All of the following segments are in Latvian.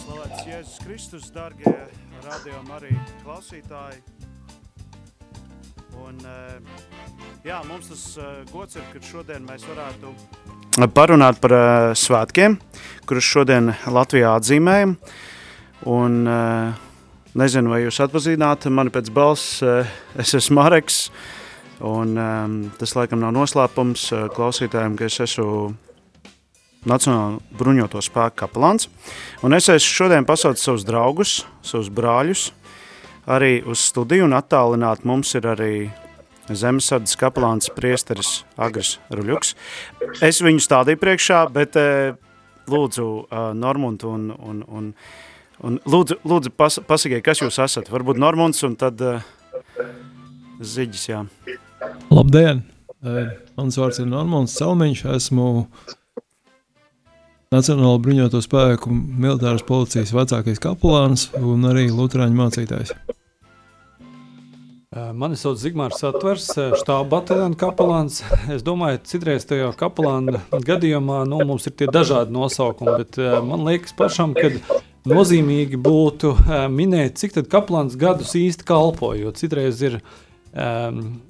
Slavēts Jēzus Kristus, darbie radījumi arī klausītāji. Un, eh, jā, mums tas eh, gods ir, ka šodien mēs varētu parunāt par uh, svētkiem, kurus šodien Latvijā atzīmējam. Un, uh, nezinu, vai jūs atpazīstat mani pēc balss, uh, es esmu Mareks. Un, um, tas laikam nav noslēpums uh, klausītājiem, ka es esmu Nacionāla bruņoto spēku kapelāns. Un es esmu šodien pasaucis savus draugus, savus brāļus, arī uz studiju un attālināt mums ir arī Zemesardas kapelāns priesteris Agris Ruļuks. Es viņu stādīju priekšā, bet eh, lūdzu uh, Normund un, un, un, un lūdzu, lūdzu pas, pasakiet, kas jūs esat. Varbūt Normunds un tad uh, Ziģis, jā. Labdien! Mans vārds ir Normons Celmiņš, esmu Nacionāla bruņoto spēku militāras policijas vecākais kapelāns un arī luterāņu mācītājs. Mani sauc Zigmārs Satvers, štāba bataljona kapelāns. Es domāju, citreiz tajā kapelāna gadījumā nu, mums ir tie dažādi nosaukumi, bet man liekas pašam, ka nozīmīgi būtu minēt, cik tad kapelāns gadus īsti kalpo, jo citreiz ir Um,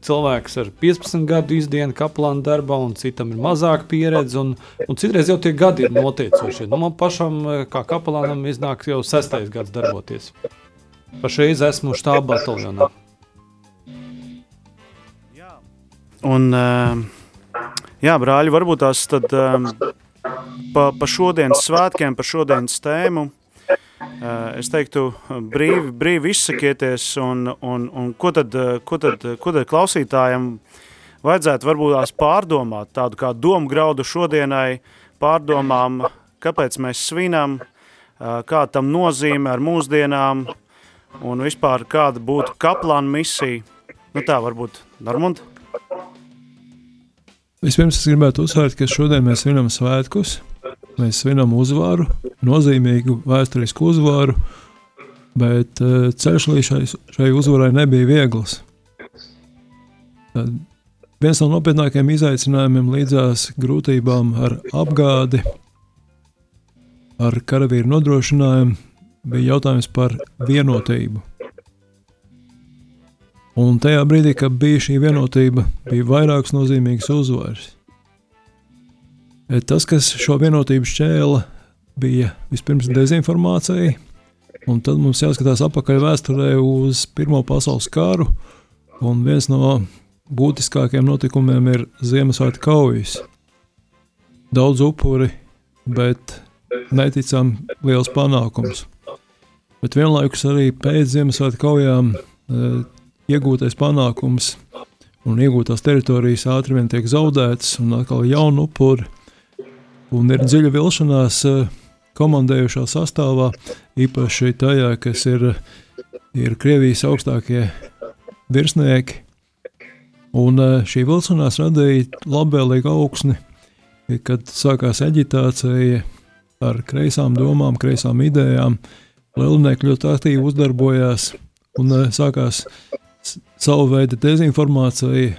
cilvēks ar 15 gadu izdienu kaplāna darbā, un citam ir mazāka pieredze. Un, un citreiz jau tie gadi ir noteicošie. Nu, man pašam, kā kapelānam, iznāk jau sestais gads darboties. Pašreiz esmu štāba bataljonā. Un, jā, brāļi, varbūt tās tad pa, pa šodienas svētkiem, pa šodienas tēmu Eh, es teiktu, brīvi, brīvi izsakieties, un, un, un ko, tad, ko, tad, ko tad klausītājiem vajadzētu varbūt tās pārdomāt, tādu kā domu graudu šodienai, pārdomām, kāpēc mēs svinam, eh, kā tam nozīme ar mūsdienām, un vispār kāda būtu kaplāna misija. Nu tā varbūt, Darmund? Vispirms es gribētu uzsvērt, ka šodien mēs svinam svētkus, mēs svinam uzvaru, nozīmīgu vēsturisku uzvaru, bet uh, ceļš līdz šai, šai uzvarai nebija viegls. Tad viens no nopietnākajiem izaicinājumiem līdzās grūtībām ar apgādi, ar karavīru nodrošinājumu, bija jautājums par vienotību. Un tajā brīdī, kad bija šī vienotība, bija vairākas nozīmīgas uzvaras. Tas, kas šo vienotību šķēla, bija vispirms dezinformācija, un tad mums jāskatās atpakaļ vēsturē uz Pirmo pasaules karu, un viens no būtiskākajiem notikumiem ir Ziemassvētku kaujas. Daudz upuri, bet neticam liels panākums. Bet vienlaikus arī pēc Ziemassvētku kaujām e, iegūtais panākums un iegūtās teritorijas ātri vien tiek zaudētas, un atkal jaunu upuri, un ir dziļa vilšanās e, komandējušā sastāvā, īpaši tajā, kas ir, ir Krievijas augstākie virsnieki. Un e, šī vilcinās radīja labvēlīgu augsni, kad sākās aģitācija ar kreisām domām, kreisām idejām. Lielnieki ļoti aktīvi uzdarbojās un e, sākās savu veidu dezinformācija,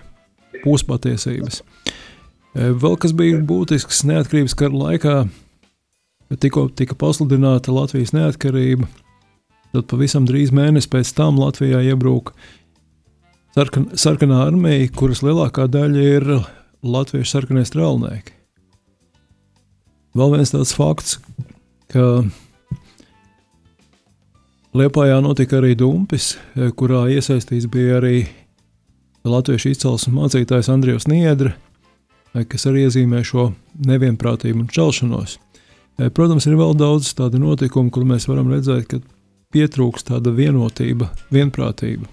puspatiesības. Vēl kas bija būtisks neatkarības kara laikā, kad tikko tika pasludināta Latvijas neatkarība, tad pavisam drīz mēnesi pēc tam Latvijā iebruka sarkan, sarkanā armija, kuras lielākā daļa ir latviešu sarkanie strēlnieki. Vēl viens tāds fakts, ka Liepājā notika arī dumpis, kurā iesaistīts bija arī latviešu izcelsmes mācītājs Andrijs Niedre, kas arī iezīmē šo nevienprātību un čelšanos. Eh, protams, ir vēl daudz tādu notikumu, kur mēs varam redzēt, ka pietrūkst tāda vienotība, vienprātība.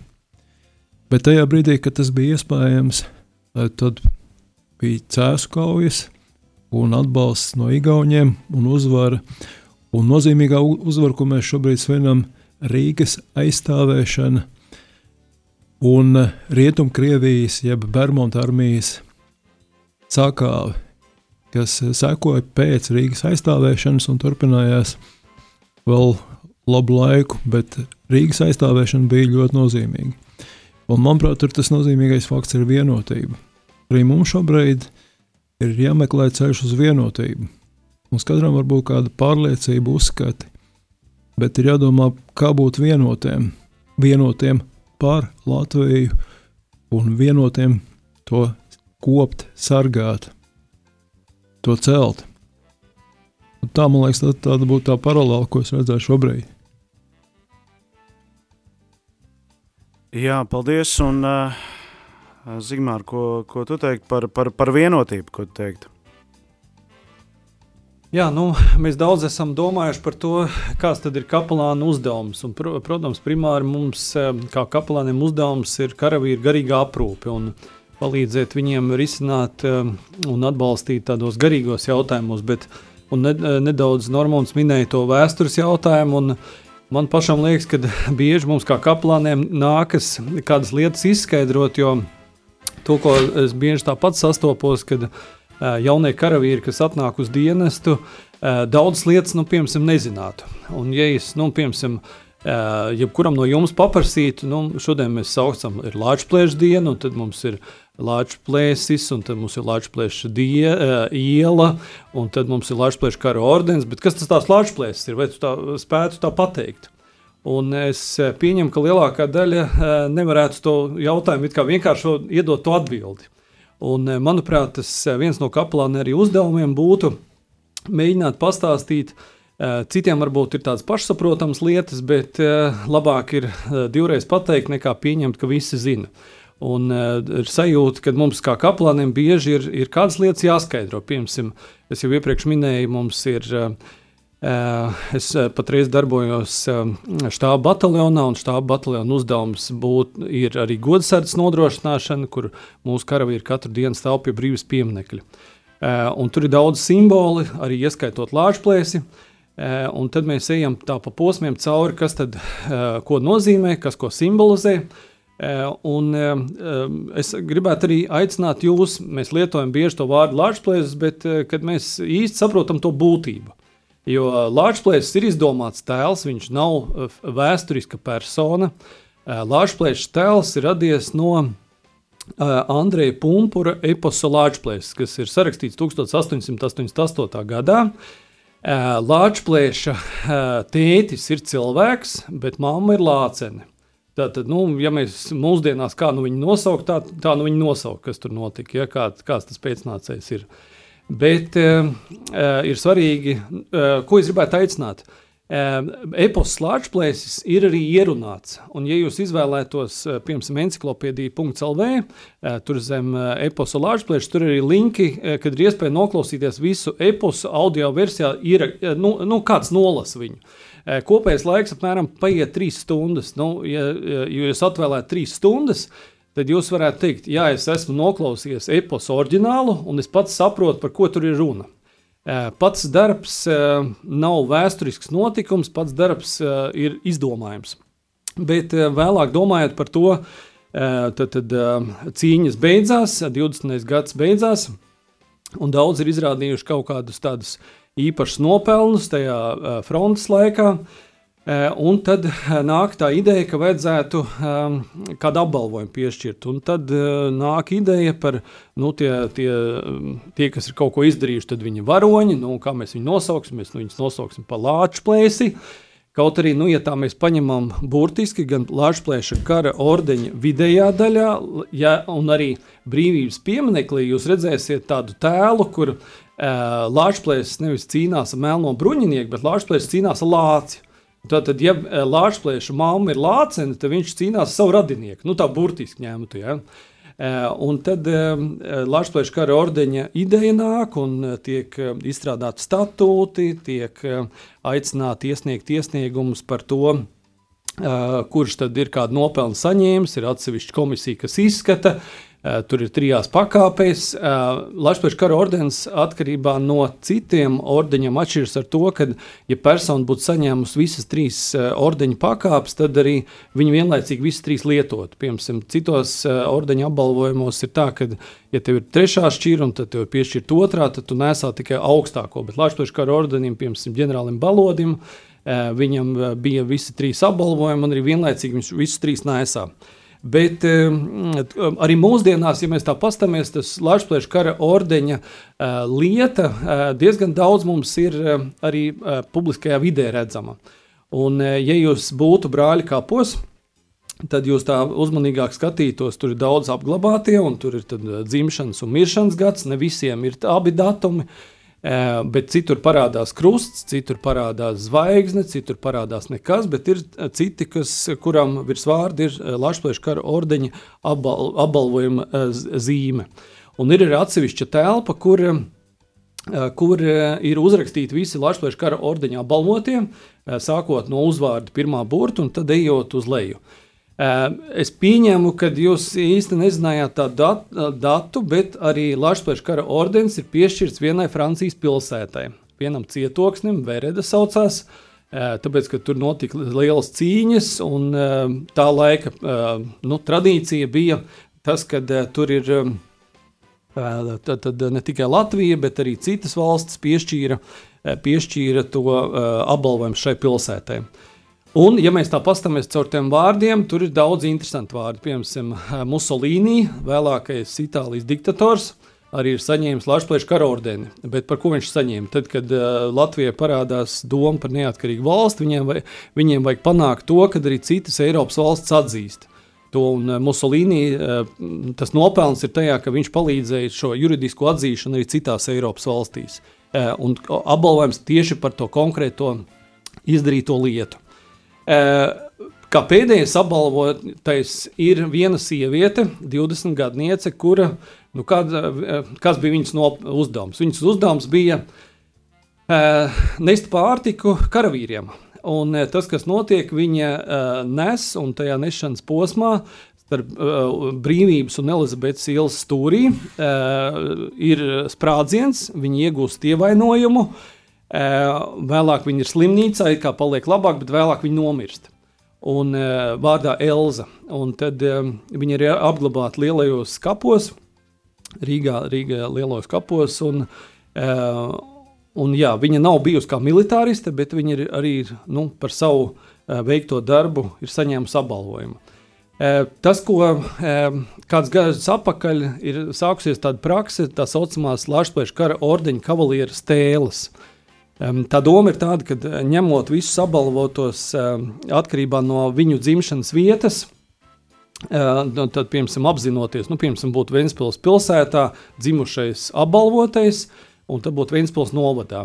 Bet tajā brīdī, kad tas bija iespējams, eh, tad bija cēsu kaujas un atbalsts no Igauniem un uzvara. Un nozīmīgā uzvara, ko mēs šobrīd svinam, Rīgas aizstāvēšana un Rietumkrievijas jeb Bermuda armijas sākāve kas sekoja pēc Rīgas aizstāvēšanas un turpinājās vēl labu laiku, bet Rīgas aizstāvēšana bija ļoti nozīmīga. Un, manuprāt, tas nozīmīgais fakts ir vienotība. Arī mums šobrīd ir jāmeklē ceļš uz vienotību. Mums katram var būt kāda pārliecība, uzskati, bet ir jādomā, kā būt vienotiem, vienotiem par Latviju un vienotiem to kopt, sargāt, to celt. Un tā, man liekas, tā, tāda būtu tā paralēla, ko es redzēju šobrīd. Jā, paldies. Un, uh, Zigmār, ko, ko tu teiktu par, par, par vienotību? Ko tu teiktu? Jā, nu, mēs daudz esam domājuši par to, kāds ir kapelāna uzdevums. Un, pr protams, primāri mums, kā kapelāniem, uzdevums ir karavīru garīgā aprūpe un palīdzēt viņiem risināt un atbalstīt tādos garīgos jautājumos. Bet, un nedaudz Normons minēja to vēstures jautājumu. Man pašam liekas, ka bieži mums kā kaplāniem nākas kādas lietas izskaidrot, jo to, ko es bieži tāpat sastopos, kad jaunie karavīri, kas atnāk uz dienestu, daudzas lietas, nu, piemēram, nezinātu. Un, ja es, nu, piemēram, jebkuram no jums paprasītu, nu, šodien mēs saucam, ir Latvijas diena, un tad mums ir Latvijas plēsis, un tad mums ir Latvijas iela, un tad mums ir Latvijas kara ordens. Bet kas tas tās Latvijas ir? Vai tu tā spētu tā pateikt? Un es pieņemu, ka lielākā daļa nevarētu to jautājumu vienkārši iedot to atbildi. Un, manuprāt, tas viens no kapelāna arī uzdevumiem būtu mēģināt pastāstīt. Citiem varbūt ir tādas pašsaprotamas lietas, bet labāk ir divreiz pateikt, nekā pieņemt, ka visi zina. Un uh, ir sajūta, ka mums kā kaplāniem bieži ir, ir kādas lietas jāskaidro. Piemēram, es jau iepriekš minēju, mums ir. Uh, Es patreiz darbojos štāba bataljonā, un štāba bataljona uzdevums būt, ir arī godsardzes nodrošināšana, kur mūsu karavīri katru dienu stāv pie brīvības pieminekļa. Un tur ir daudz simboli, arī ieskaitot lāčplēsi. Un tad mēs ejam tā pa posmiem cauri, kas tad ko nozīmē, kas ko simbolizē. Eh, un eh, es gribētu arī aicināt jūs, mēs lietojam bieži to vārdu Latvijas, bet eh, kad mēs īsti saprotam to būtību. Jo Latvijas ir izdomāts tēls, viņš nav vēsturiska persona. Latvijas tēls ir radies no Andreja Punkūra eposa Latvijas, kas ir sarakstīts 1888. gadā. Latvijas tētis ir cilvēks, bet mamma ir lācene. Tātad, nu, ja mēs mūsdienās kā nu viņu nosaukt, tā, tā nu viņu nosaukt, kas tur notika, ja, kā, kāds tas pēcnācējs ir. Bet uh, ir svarīgi, uh, ko es gribētu aicināt. Uh, Epos slāņplēsis ir arī ierunāts. Un, ja jūs izvēlētos, piemēram, encyklopēdija.lv, uh, tur zem eposa slāņplēša, tur ir arī linki, uh, kad ir iespēja noklausīties visu eposu audio versijā, ir, uh, nu, nu, kāds nolas viņu. Uh, Kopējais laiks apmēram paiet trīs stundas. Nu, ja, ja jūs atvēlētu trīs stundas, tad jūs varētu teikt, jā, es esmu noklausījies eposu oriģinālu, un es pats saprotu, par ko tur ir runa. Pats darbs nav vēsturisks notikums, pats darbs ir izdomājums. Bet vēlāk domājot par to, tad, tad cīņas beidzās, 20. gads beidzās, un daudz ir izrādījuši kaut kādus tādus uh, īpašs nopelnus tajā frontes laikā. Un tad nāk tā ideja, ka vajadzētu um, kādu apbalvojumu piešķirt. Un tad uh, nāk ideja par nu, tie, tie, tie, kas ir kaut ko izdarījuši, tad viņi varoņi, nu, kā mēs viņus nosauksim, mēs nu, viņus nosauksim par lāču plēsi. Kaut arī, nu, ja tā mēs paņemam burtiski gan Latvijas kara ordeņa vidējā daļā, ja, un arī brīvības pieminekli, jūs redzēsiet tādu tēlu, kur uh, uh, Latvijas nevis cīnās ar melno bruņinieku, bet Latvijas cīnās ar lāci. Tātad, ja Latvijas mamma ir lācene, tad viņš cīnās ar savu radinieku. Nu, tā burtiski ņemtu. Ja? Uh, un tad Latvijas kara ordeņa ideja nāk un tiek izstrādāti statūti, tiek aicināti iesniegt iesniegumus par to, kurš tad ir kādu nopelnu saņēmis. Ir atsevišķa komisija, kas izskata, uh, Eh, tur ir trijās pakāpēs. Eh, Latvijas kara ordenis atkarībā no citiem ordeņiem atšķiras ar to, ka, ja persona būtu saņēmusi visas trīs eh, ordeņa pakāpes, tad arī viņi vienlaicīgi visas trīs lietot. Piemēram, citos ordeņa apbalvojumos ir tā, ka, ja tev ir trešā šķīra un tev ir piešķirta otrā, tad tu nesā tikai augstāko. Bet Latvijas kara ordenim, piemēram, ģenerālim Balodim, viņam bija visi trīs apbalvojumi un arī vienlaicīgi viņš visus trīs nesā. Bet um, arī mūsdienās, ja mēs tā paskatāmies, tas Latvijas kara ordeņa uh, lieta uh, diezgan daudz mums ir arī publiskajā vidē redzama. Un, ja jūs būtu brāļi kapos, tad jūs tā uzmanīgāk skatītos. Tur ir daudz apglabātie, un tur ir dzimšanas un miršanas gads. Ne visiem ir abi datumi. Uh, Bet citur parādās krusts, citur parādās zvaigzne, citur parādās nekas, bet ir citi, kas, kuram virsvārdi ir Latvijas kara ordeņa apbal, apbalvojuma zīme. Un ir arī atsevišķa telpa, kur, kur ir uzrakstīti visi Latvijas kara ordeņa apbalvotie, sākot no uzvārda pirmā burta un tad ejot uz leju. Es pieņēmu, ka jūs īsti nezinājāt tādu dat, datu, bet arī Latvijas kara ordenis ir piešķirts vienai Francijas pilsētai, vienam cietoksnim, Vereda saucās. Tāpēc, ka tur notika lielas cīņas, un tā laika nu, tradīcija bija tas, ka tur ir tad, tad ne tikai Latvija, bet arī citas valstis piešķīra, piešķīra to apbalvojumu šai pilsētai. Un, ja mēs tā paskatāmies caur tiem vārdiem, tur ir daudz interesantu vārdu. Piemēram, Musolīni, vēlākais Itālijas diktators, arī ir saņēmis Latvijas kara ordeni. Bet par ko viņš saņēma? Tad, kad uh, Latvijai parādās doma par neatkarīgu valsti, viņiem, vai, viņiem vajag panākt to, ka arī citas Eiropas valsts atzīst. To un uh, Musolīni uh, tas nopelns ir tajā, ka viņš palīdzēja šo juridisko atzīšanu arī citās Eiropas valstīs. Uh, un apbalvojums tieši par to konkrēto izdarīto lietu. Kā pēdējais apbalvotais ir viena sieviete, 20 gadniece, kura, nu, kād, kas bija viņas no uzdevums? Viņas uzdevums bija nest pārtiku karavīriem. Un tas, kas notiek, viņa nes un tajā nešanas posmā starp uh, brīvības un Elizabetes ielas stūrī uh, ir sprādziens, viņi iegūst ievainojumu. Uh, Vēlāk viņa ir slimnīcā, it kā paliek labāk, bet vēlāk viņa nomirst. Un vārdā Elza. Un tad viņa ir apglabāta lielajos kapos, Rīgā, Rīgā lielos kapos. Un, un, jā, viņa nav bijusi kā militāriste, bet viņa ir arī nu, par savu veikto darbu ir saņēmusi apbalvojumu. Tas, ko kāds gadus atpakaļ ir sākusies tāda praksa, tā saucamās Latvijas kara ordeņa kavalieru stēles. Uh, Tā doma ir tāda, ka eh, ņemot visus apbalvotos atkarībā no viņu dzimšanas vietas, nu, tad, piemēram, apzinoties, nu, piemēram, būtu Vēnspils pilsētā dzimušais apbalvotais, un tad būtu Vēnspils novadā.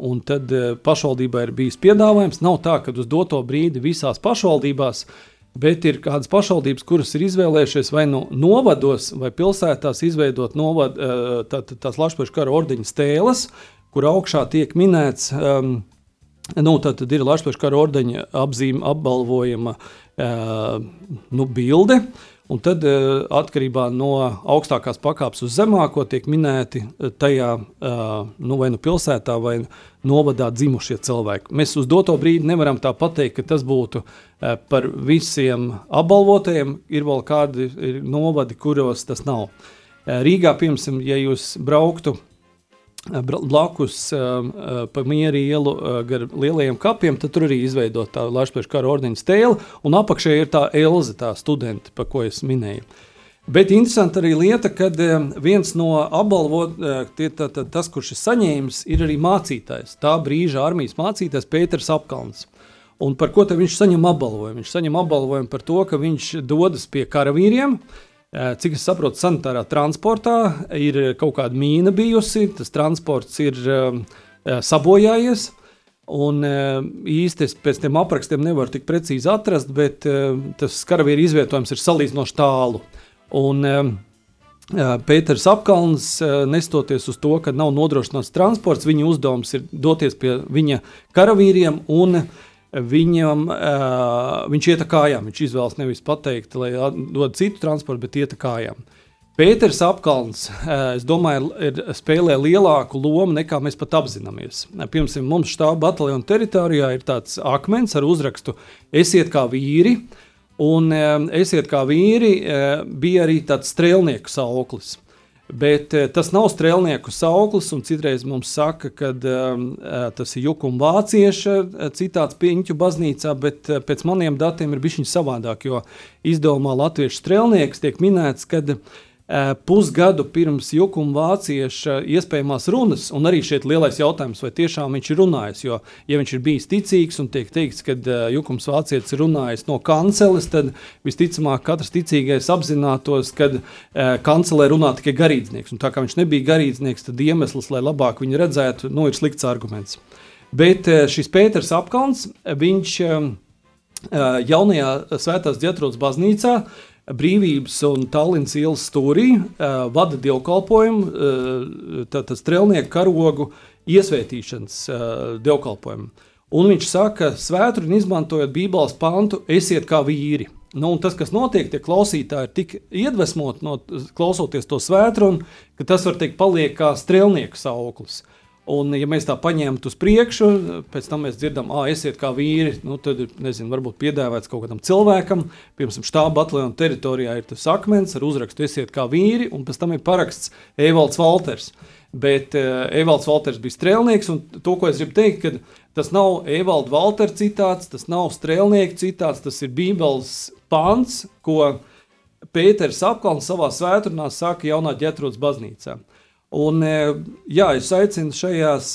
Un tad pašvaldībā ir bijis piedāvājums, nav tā, ka uz doto brīdi visās pašvaldībās Bet ir kādas pašvaldības, kuras ir izvēlējušās vai nu novados, vai pilsētās izveidot novad, tā, tā, tās Latvijas kara ordeņa stēles, kur augšā tiek minēts, um, nu, tad, tad ir Latvijas kara ordeņa apzīme, apbalvojama uh, nu, bilde. Un tad, uh, atkarībā no augstākās pakāpes uz zemāko, tiek minēti uh, tajā uh, nu, vai nu pilsētā, vai novadā dzimušie cilvēki. Mēs uz doto brīdi nevaram tā pateikt, ka tas būtu uh, par visiem apbalvotajiem. Ir vēl kādi ir novadi, kuros tas nav. Uh, Rīgā, piemēram, ja jūs brauktu blakus pa mieru ielu gar lielajiem kapiem, tad tur arī izveidota tā Latvijas kara ordeņa stēle, un apakšā ir tā Elza, tā studente, pa ko es minēju. Bet interesanti arī lieta, ka viens no apbalvotiem, tas, kurš ir saņēmis, ir arī mācītājs. Tā brīža armijas mācītājs Pēters Apkalns. Un par ko viņš saņem apbalvojumu? Viņš saņem apbalvojumu par to, ka viņš dodas pie karavīriem, uh, cik es saprotu, sanitārā transportā ir kaut kāda mīna bijusi, tas transports ir uh, sabojājies. Un uh, īsti es pēc tam aprakstiem nevaru tik precīzi atrast, bet tas karavīru izvietojums ir salīdzinoši tālu. Un, uh, Pēters Apkalns, nestoties uz to, ka nav nodrošināts transports, viņa uzdevums ir doties pie viņa karavīriem un uh, viņam, uh, viņš iet kājām. Viņš izvēlas nevis pateikt, lai dod citu transportu, bet iet kājām. Pēters apkalns, uh, es domāju, ir spēlē lielāku lomu nekā mēs pat apzināmies. Piemēram, mums štāba bataljona teritorijā ir tāds akmens ar uzrakstu Esiet kā vīri, un uh, Esiet kā vīri uh, bija arī tāds strēlnieku sauklis. Bet uh, tas nav strēlnieku sauklis, un citreiz mums saka, ka uh, tas ir jukuma vācieša citāts Piņķu baznīcā, bet pēc maniem datiem ir bijis savādāk, jo izdevumā latviešu strēlnieks tiek minēts, kad Eh, pusgadu pirms Jukuma vācieša iespējamās runas, un arī šeit lielais jautājums, vai tiešām viņš ir runājis. Jo, ja viņš ir bijis ticīgs un tiek teikts, ka uh, Jukums vācietis ir runājis no kanceles, tad visticamāk katrs ticīgais apzinātos, ka uh, kancelē runā tikai garīdznieks. Un tā kā viņš nebija garīdznieks, tad iemesls, lai labāk viņu redzētu, nu, ir slikts arguments. Bet šis Pēters apkalns, viņš jaunajā Svētās ģetrūdas baznīcā uh, Brīvības un Tallinas ielas stūrī uh, vada dievkalpojumu, uh, tātad strēlnieku karogu iesvētīšanas uh, dievkalpojumu. Un viņš saka, svētdienu izmantojot Bībeles pantu, esiet kā vīri. Nu, tas, kas notiek, tie klausītāji ir tik iedvesmoti no klausoties to svētdienu, ka tas var teikt, paliek kā strēlnieku sauklis. Un, ja mēs tā paņemtu uz priekšu, pēc tam mēs dzirdam, ah, esiet kā vīri, nu, tad, nezinu, varbūt piedāvāts kaut kādam cilvēkam, piemēram, štāba bataljona teritorijā ir tas akmens ar uzrakstu, esiet kā vīri, un pēc tam ir paraksts Evalds Walters. Bet uh, Evalds Walters bija strēlnieks, un to, ko es gribu teikt, ka tas nav Evalds Walters citāts, tas nav strēlnieka citāts, tas ir Bībeles pants, ko Pēters Apkalns savā svētdienā saka jaunā ģetrūdas baznīcā. Un, e, jā, es aicinu šajās,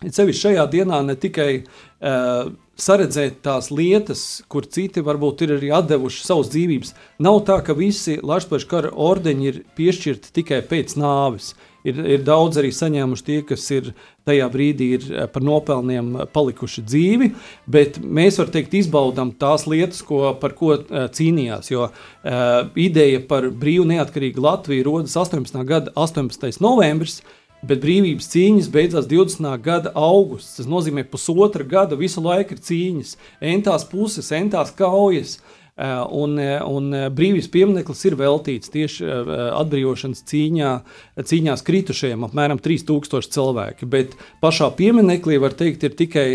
sevišķi šajā dienā ne tikai uh, saredzēt tās lietas, kur citi varbūt ir arī devuši savas dzīvības. Nav tā, ka visi Latvijas kara ordeņi ir piešķirti tikai pēc nāves. Uh, ir, ir daudz arī saņēmuši tie, kas ir tajā brīdī ir eh, par nopelniem eh, palikuši dzīvi, bet mēs varam teikt, izbaudām tās lietas, ko, par ko uh, cīnījās. Jo uh, ideja par brīvu neatkarīgu Latviju rodas 18. gada 18. novembris. Bet brīvības cīņas beidzās 20. gada augusts. Tas nozīmē, ka pusotra gada visu laiku ir cīņas, entās puses, entās kaujas. Eh, un, eh, un eh, brīvības piemineklis ir veltīts tieši atbrīvošanas cīņā, cīņās kritušajiem, apmēram 3000 cilvēki. Bet pašā pieminekļā var teikt, ir tikai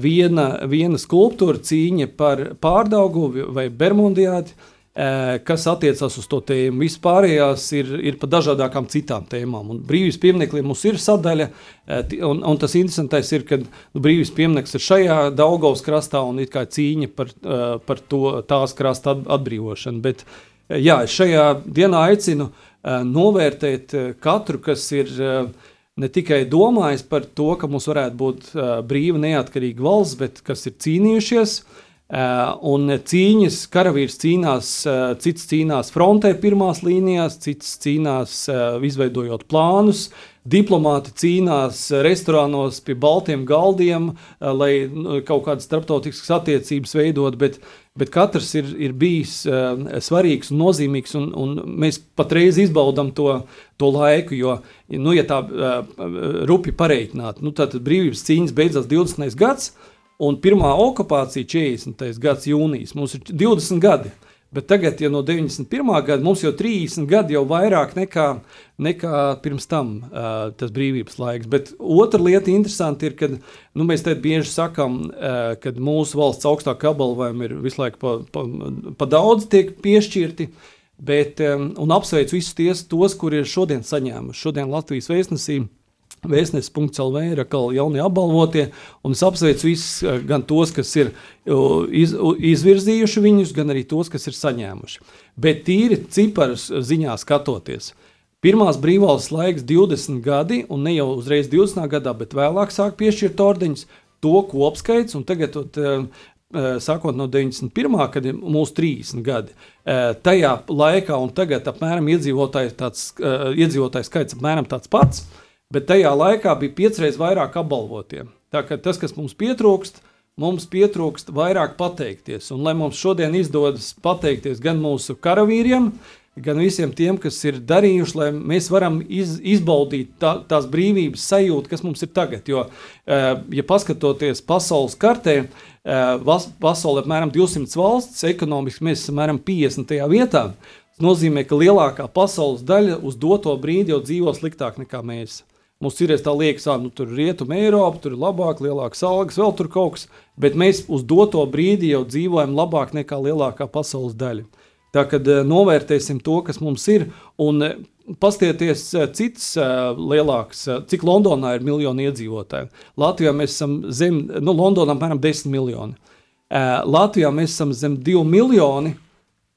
viena, viena skulptūra cīņa par pārdaugu vai Bermudiādi kas attiecas uz to tēmu. Vispārējās ir, ir par dažādākām citām tēmām. Un brīvības piemineklim mums ir sadaļa, un, un tas interesantais ir, ka nu, brīvības piemineklis ir šajā Daugaus krastā un ir kā cīņa par, par to, tās krasta atbrīvošanu. Bet jā, šajā dienā aicinu novērtēt katru, kas ir ne tikai domājis par to, ka mums varētu būt brīva, neatkarīga valsts, bet kas ir cīnījušies Uh, un cīņas, karavīrs cīnās, uh, cits cīnās frontē, pirmās līnijās, cits cīnās, uh, izveidojot plānus. Diplomāti cīnās restorānos pie baltiem galdiem, lai nu, kaut kādas starptautiskas attiecības veidot, bet, bet katrs ir, ir bijis svarīgs un nozīmīgs. Un, un mēs patreiz izbaudām to, to laiku, jo, nu, ja tā rupi pareiķināt, nu, tad brīvības cīņas beidzās 20. gadsimta. Un pirmā okupācija 40. gads jūnijas, mums ir 20 gadi. Bet tagad, ja no 91. gada mums jau 30 gadi jau vairāk nekā, nekā pirms tam uh, tas brīvības laiks. Bet otra lieta interesanti ir, ka nu, mēs te bieži sakām, uh, ka mūsu valsts augstākā apbalvojuma ir visu laiku pa, pa, pa daudz tiek piešķirti. Bet, um, un apsveicu visus ties, tos, kuri ir šodien saņēmuši. Šodien Latvijas vēstnesība Vēstnesis.CLV ir atkal jaunie apbalvotie, un es apsveicu visus, eh, gan tos, kas ir iz, izvirzījuši viņus, gan arī tos, kas ir saņēmuši. Bet tīri ciparus ziņā skatoties. Pirmās brīvvalsts laiks 20 gadi, un ne jau uzreiz 20. gadā, bet vēlāk sāk piešķirt ordeņus, to kopskaits, un tagad, ot, eh, eh, sākot no 91. kad ir mūsu 30 gadi, tajā laikā un tagad apmēram iedzīvotāju, tāds, iedzīvotāju skaits apmēram tāds pats bet tajā laikā bija piecreiz vairāk apbalvotiem. Tā kā tas, kas mums pietrūkst, mums pietrūkst vairāk pateikties. Un lai mums šodien izdodas pateikties gan mūsu karavīriem, gan visiem tiem, kas ir darījuši, lai mēs varam iz, izbaudīt tā, tās brīvības sajūtu, kas mums ir tagad. Jo, eh, ja paskatoties pasaules kartē, eh, pasaulē apmēram 200 valsts, ekonomiski mēs esam apmēram 50. vietā. Tas nozīmē, ka lielākā pasaules daļa uz doto brīdi jau dzīvo sliktāk nekā mēs. Mums ir tā liekas, ka nu, tur ir rietuma Eiropa, tur ir labāk, lielākas algas, vēl tur kaut kas, bet mēs uz doto brīdi jau dzīvojam labāk nekā lielākā pasaules daļa. Tā eh, novērtēsim to, kas mums ir, un pastieties cits lielāks, cik Londonā ir miljoni iedzīvotāji. Latvijā mēs esam zem, nu, Londonā apmēram 10 miljoni. Latvijā mēs esam zem 2 miljoni,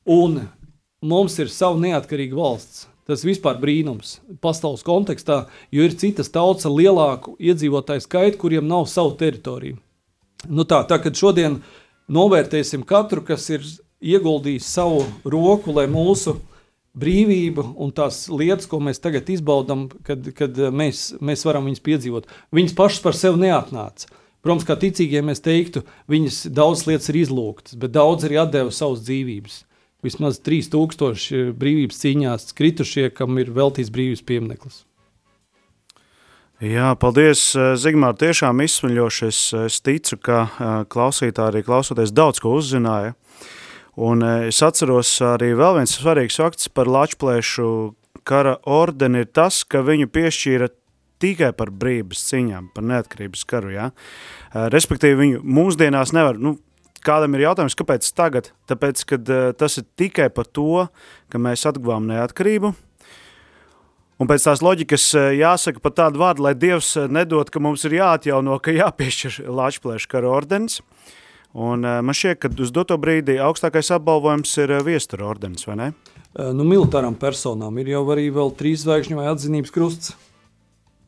un mums ir sava neatkarīga valsts. Tas vispār brīnums pasaules kontekstā, jo ir citas tautas ar lielāku iedzīvotāju skaitu, kuriem nav savu teritoriju. Nu tā, tā kad šodien novērtēsim katru, kas ir ieguldījis savu roku, lai mūsu brīvība un tās lietas, ko mēs tagad izbaudām, kad, kad mēs, mēs varam viņas piedzīvot, viņas pašas par sevi neatnāca. Protams, kā ticīgie mēs teiktu, viņas daudz lietas ir izlūgtas, bet daudz arī deva savas dzīvības. Vismaz 3000 brīvības cīņās kritušie, kam ir veltīts brīvības piemineklis. Jā, paldies, Zigmār, tiešām izsmeļoši. Es, es ticu, ka klausītāji arī klausoties daudz ko uzzināja. Un es atceros arī vēl viens svarīgs fakts par Lačplēšu kara ordeni ir tas, ka viņu piešķīra tikai par brīvības cīņām, par neatkarības karu. Ja? Respektīvi, viņu mūsdienās nevar, nu, kādam ir jautājums, kāpēc tagad? Tāpēc, ka tas ir tikai par to, ka mēs atguvām neatkarību. Un pēc tās loģikas jāsaka pat tādu vārdu, lai Dievs nedod, ka mums ir jāatjauno, ka jāpiešķir Lačplēša kara ordenis. Un man šķiet, ka uz doto brīdi augstākais apbalvojums ir viestura ordenis, vai ne? Nu, militārām personām ir jau arī vēl trīs zvaigžņu vai atzinības krusts.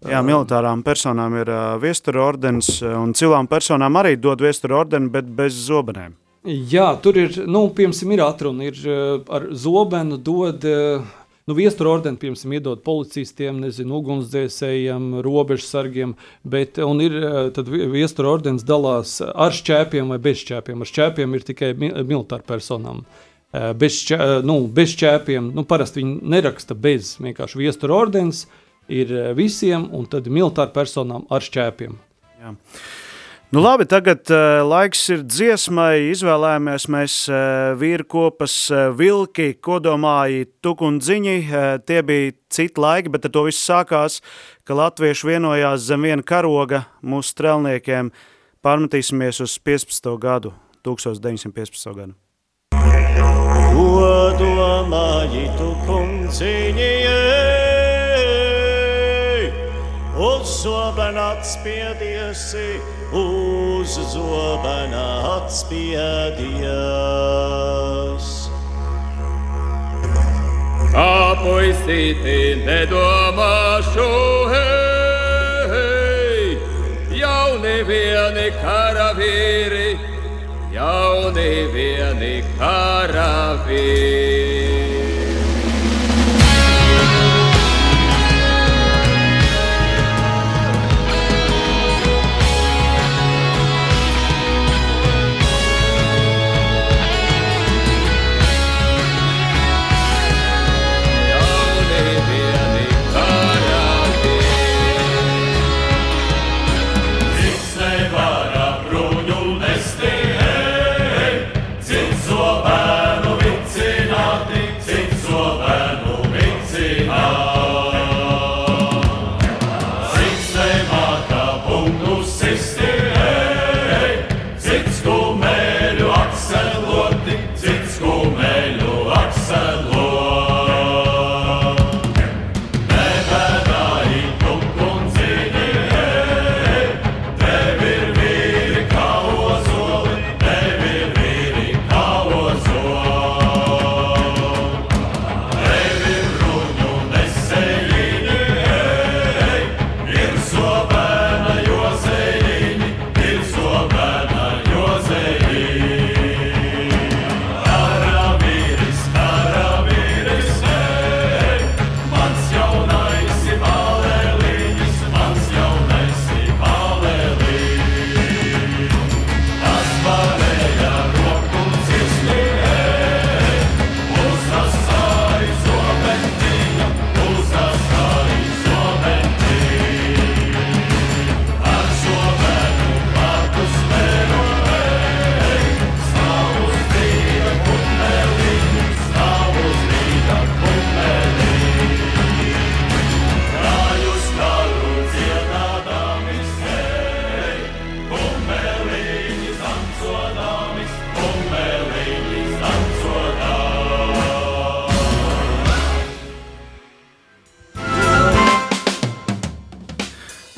Jā, militārām personām ir uh, viestura ordenis, un civilām personām arī dod viestura ordeni, bet bez zobenēm. Jā, tur ir, nu, piemēram, ir atruna, ir ar zobenu dod, nu, viestura ordeni, piemēram, iedod policistiem, nezinu, ugunsdzēsējiem, robežsargiem, bet, un ir, tad viestura ordenis dalās ar šķēpiem vai bez šķēpiem. Ar šķēpiem ir tikai militāru personām. Bez, šķē, nu, bez šķēpiem, nu, parasti viņi neraksta bez vienkārši viestura ordenis, uh, ir eh, visiem, un tad militāru personām ar šķēpiem. Jā. Nu labi, tagad uh, laiks ir dziesmai. Izvēlējāmies mēs uh, vīru kopas uh, vilki, kodomāji, tukundziņi. Uh, tie bija citi laiki, bet ar to viss sākās, ka latvieši vienojās zem viena karoga mūsu strelniekiem. Pārmetīsimies uz 15. gadu, 1915. gadu. Kodomāji, tukundziņi, uz zobena atspiediesi, uz zobena atspiedies. Kā puisīti nedomāšu, hei, jauni vieni karavīri, jauni vieni karavīri.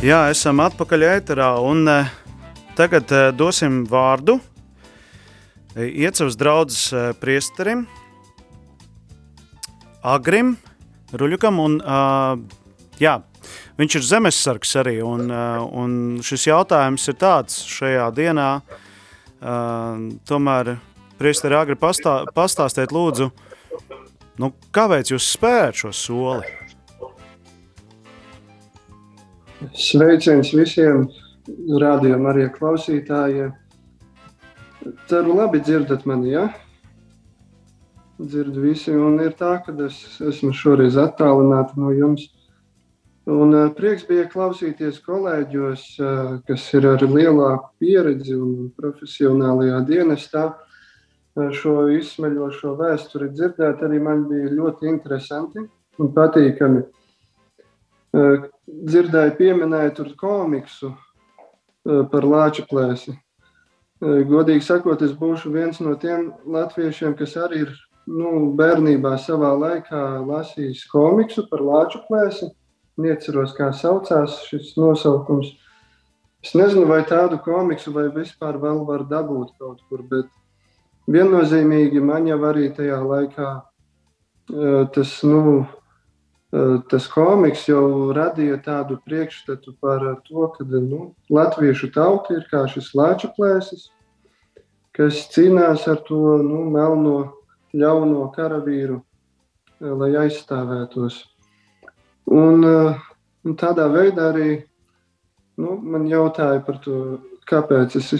Jā, esam atpakaļ ēterā un uh, tagad uh, dosim vārdu uh, Iecavas draudzes priesterim Agrim Ruļukam un jā, viņš ir zemesargs arī un, un šis jautājums ir tāds šajā dienā tomēr priesteri Agri pastā, pastāstiet lūdzu, nu, kāpēc jūs spējat šo soli? Sveiciens visiem rādījumam, arī klausītājiem. Ceru, labi dzirdat mani, ja? Dzirdu visi, un ir tā, ka es esmu šoreiz attālināta no jums. Un uh, prieks bija klausīties kolēģos, uh, kas ir ar lielāku pieredzi un profesionālajā dienestā. Uh, šo izsmeļošo vēsturi dzirdēt arī man bija ļoti interesanti un patīkami. Uh, dzirdēju, pieminēja tur komiksu eh, par lāča plēsi. Eh, godīgi sakot, es būšu viens no tiem latviešiem, kas arī ir nu, bērnībā savā laikā lasījis komiksu par lāču plēsi. Neceros, kā saucās šis nosaukums. Es nezinu, vai tādu komiksu vai vispār vēl var dabūt kaut kur, bet viennozīmīgi man jau arī tajā laikā eh, tas, nu, Eh, tas komiks jau radīja tādu priekšstatu par to, ka nu, latviešu tauta ir kā šis lāča plēsis, kas cīnās ar to nu, melno, ļauno karavīru, eh, lai aizstāvētos. Un, eh, un tādā veidā arī nu, man jautāja par to, kāpēc es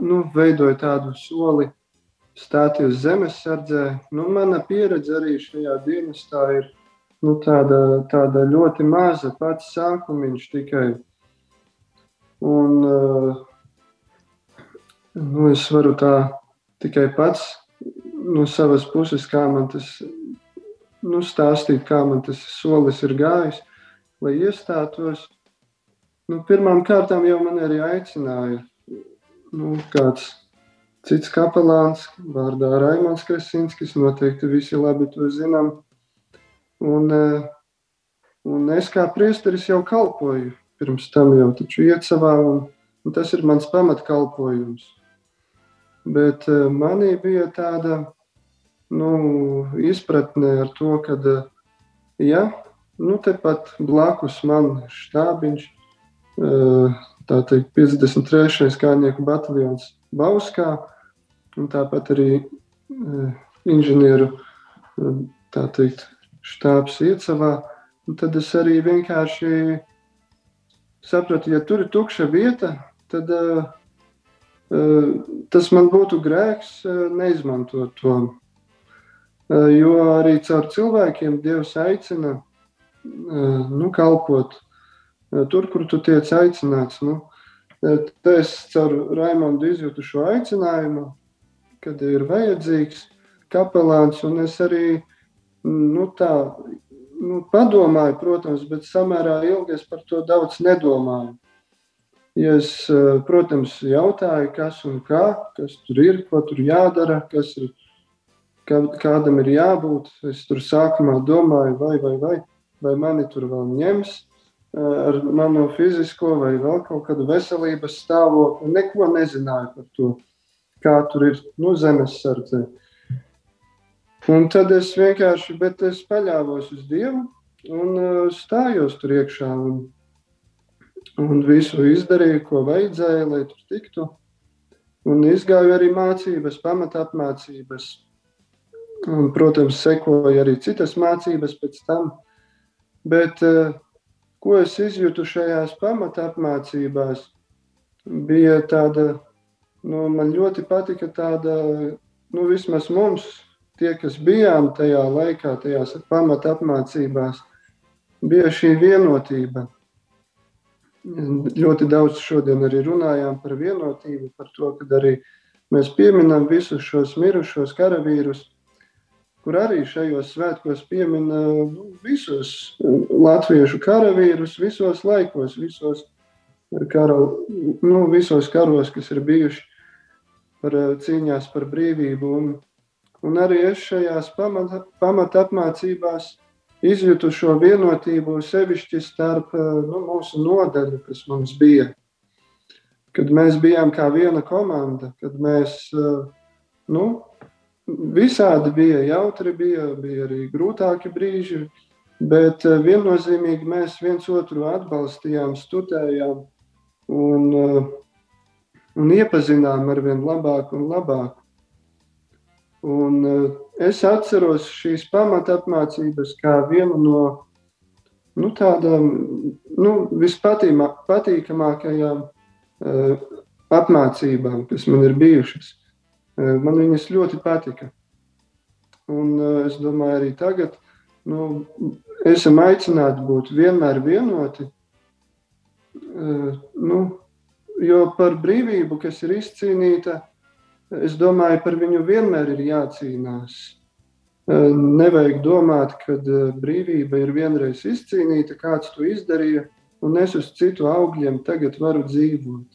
nu, veidoju tādu soli stāties zemesardzē. Nu, mana pieredze arī šajā dienestā ir nu, tāda, tāda ļoti maza pats sākumiņš tikai. Un, nu, es varu tā tikai pats no savas puses, kā man tas nu, stāstīt, kā man tas solis ir gājis, lai iestātos. Nu, pirmām kārtām jau man arī aicināja nu, kāds cits kapelāns, vārdā Raimons Krasinskis, noteikti visi labi to zinām. Un, eh, un es kā priesteris jau kalpoju pirms tam, jau iet savā, un, un tas ir mans pamatkalpojums. Bet eh, manī bija tāda nu, izpratne ar to, ka, eh, ja nu, tepat blakus man štābiņš, tā teikt, 53. kānieku bataljons Bauskā, un tāpat arī inženieru, tā teikt, štābs iecavā, tad es arī vienkārši sapratu, ja tur ir tukša vieta, tad uh, uh, tas man būtu grēks uh, neizmantot to. Uh, jo arī caur cilvēkiem Dievs aicina uh, nu, kalpot uh, tur, kur tu tiec aicināts. Nu, Tad es caur Raimondu izjūtu šo aicinājumu, kad ir vajadzīgs kapelāns, un es arī uh, nu, tā, nu, padomāju, protams, bet samērā ilgi es par to daudz nedomāju. Ja es, eh, protams, jautāju, kas un kā, kas tur ir, ko tur jādara, kas ir, kā, kādam ir jābūt. Es tur sākumā domāju, vai, vai, vai, vai mani tur vēl ņems eh, ar manu fizisko vai vēl kaut kādu veselības stāvokli. Neko nezināju par to, kā tur ir nu, zemes sardzē. Un tad es vienkārši, bet es paļāvos uz Dievu un uh, stājos tur iekšā un, un visu izdarīju, ko vajadzēja, lai tur tiktu. Un izgāju arī mācības, pamatapmācības. Un, protams, sekoja arī citas mācības pēc tam. Bet uh, ko es izjūtu šajās pamatapmācībās, bija tāda, nu, man ļoti patika tāda, nu, vismaz mums, tie, kas bijām tajā laikā, tajās pamata apmācībās, bija šī vienotība. Ļoti daudz šodien arī runājām par vienotību, par to, ka arī mēs pieminam visus šos mirušos karavīrus, kur arī šajos svētkos piemina nu, visus latviešu karavīrus visos laikos, visos, karo, nu, visos karos, kas ir bijuši par cīņās par brīvību. Un, Un arī es šajās pamata, pamata apmācībās izjūtu šo vienotību sevišķi starp nu, mūsu nodaļu, kas mums bija. Kad mēs bijām kā viena komanda, kad mēs nu, visādi bija jautri, bija, bija arī grūtāki brīži, bet viennozīmīgi mēs viens otru atbalstījām, studējām un, un iepazinām ar vien labāk un labāk. Un es atceros šīs pamatapmācības kā vienu no nu, tādām nu, vispatīkamākajām uh, apmācībām, kas man ir bijušas. Uh, man viņas ļoti patika. Un uh, es domāju, arī tagad nu, esam aicināti būt vienmēr vienoti. Nu, jo par brīvību, kas ir izcīnīta, uh, Es domāju, par viņu vienmēr ir jācīnās. Nevajag domāt, ka brīvība ir vienreiz izcīnīta, kāds to izdarīja, un es uz citu augļiem tagad varu dzīvot.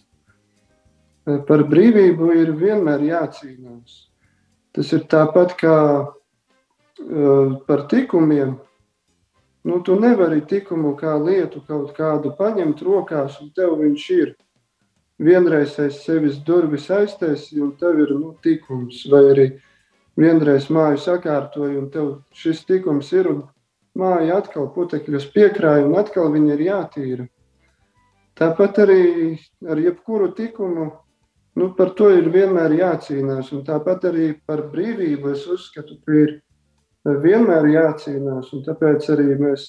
Par brīvību ir vienmēr jācīnās. Tas ir tāpat kā par tikumiem. Nu, tu nevari tikumu kā lietu kaut kādu paņemt rokās, un tev viņš ir vienreiz aiz sevis durvis aiztaisi, un tev ir nu, tikums, vai arī vienreiz māju sakārtoji, un tev šis tikums ir, un māja atkal putekļus piekrāja, un atkal viņa ir jātīra. Tāpat arī ar jebkuru tikumu, nu, par to ir vienmēr jācīnās, un tāpat arī par brīvību es uzskatu, ka ir vienmēr jācīnās, un tāpēc arī mēs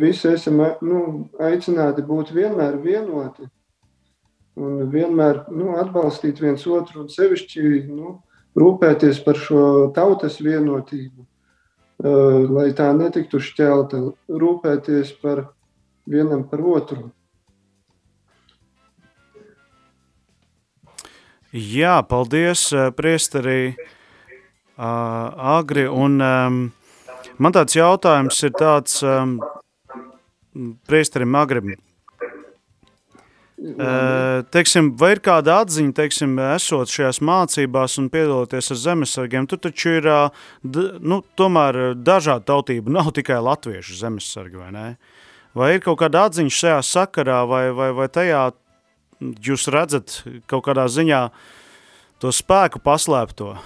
visi esam nu, aicināti būt vienmēr vienoti un vienmēr nu, atbalstīt viens otru un sevišķi nu, rūpēties par šo tautas vienotību, uh, lai tā netiktu šķelta, rūpēties par vienam par otru. Jā, paldies, priesterī uh, Agri, un um, man tāds jautājums ir tāds um, priesterim Agrim, teiksim, vai ir kāda atziņa, teiksim, esot šajās mācībās un piedaloties ar zemesargiem, tur taču ir nu, tomēr dažāda tautība, nav tikai latviešu zemesargi, vai ne? Vai ir kaut kāda atziņa šajā sakarā, vai, vai, vai tajā jūs redzat kaut kādā ziņā to spēku paslēpto?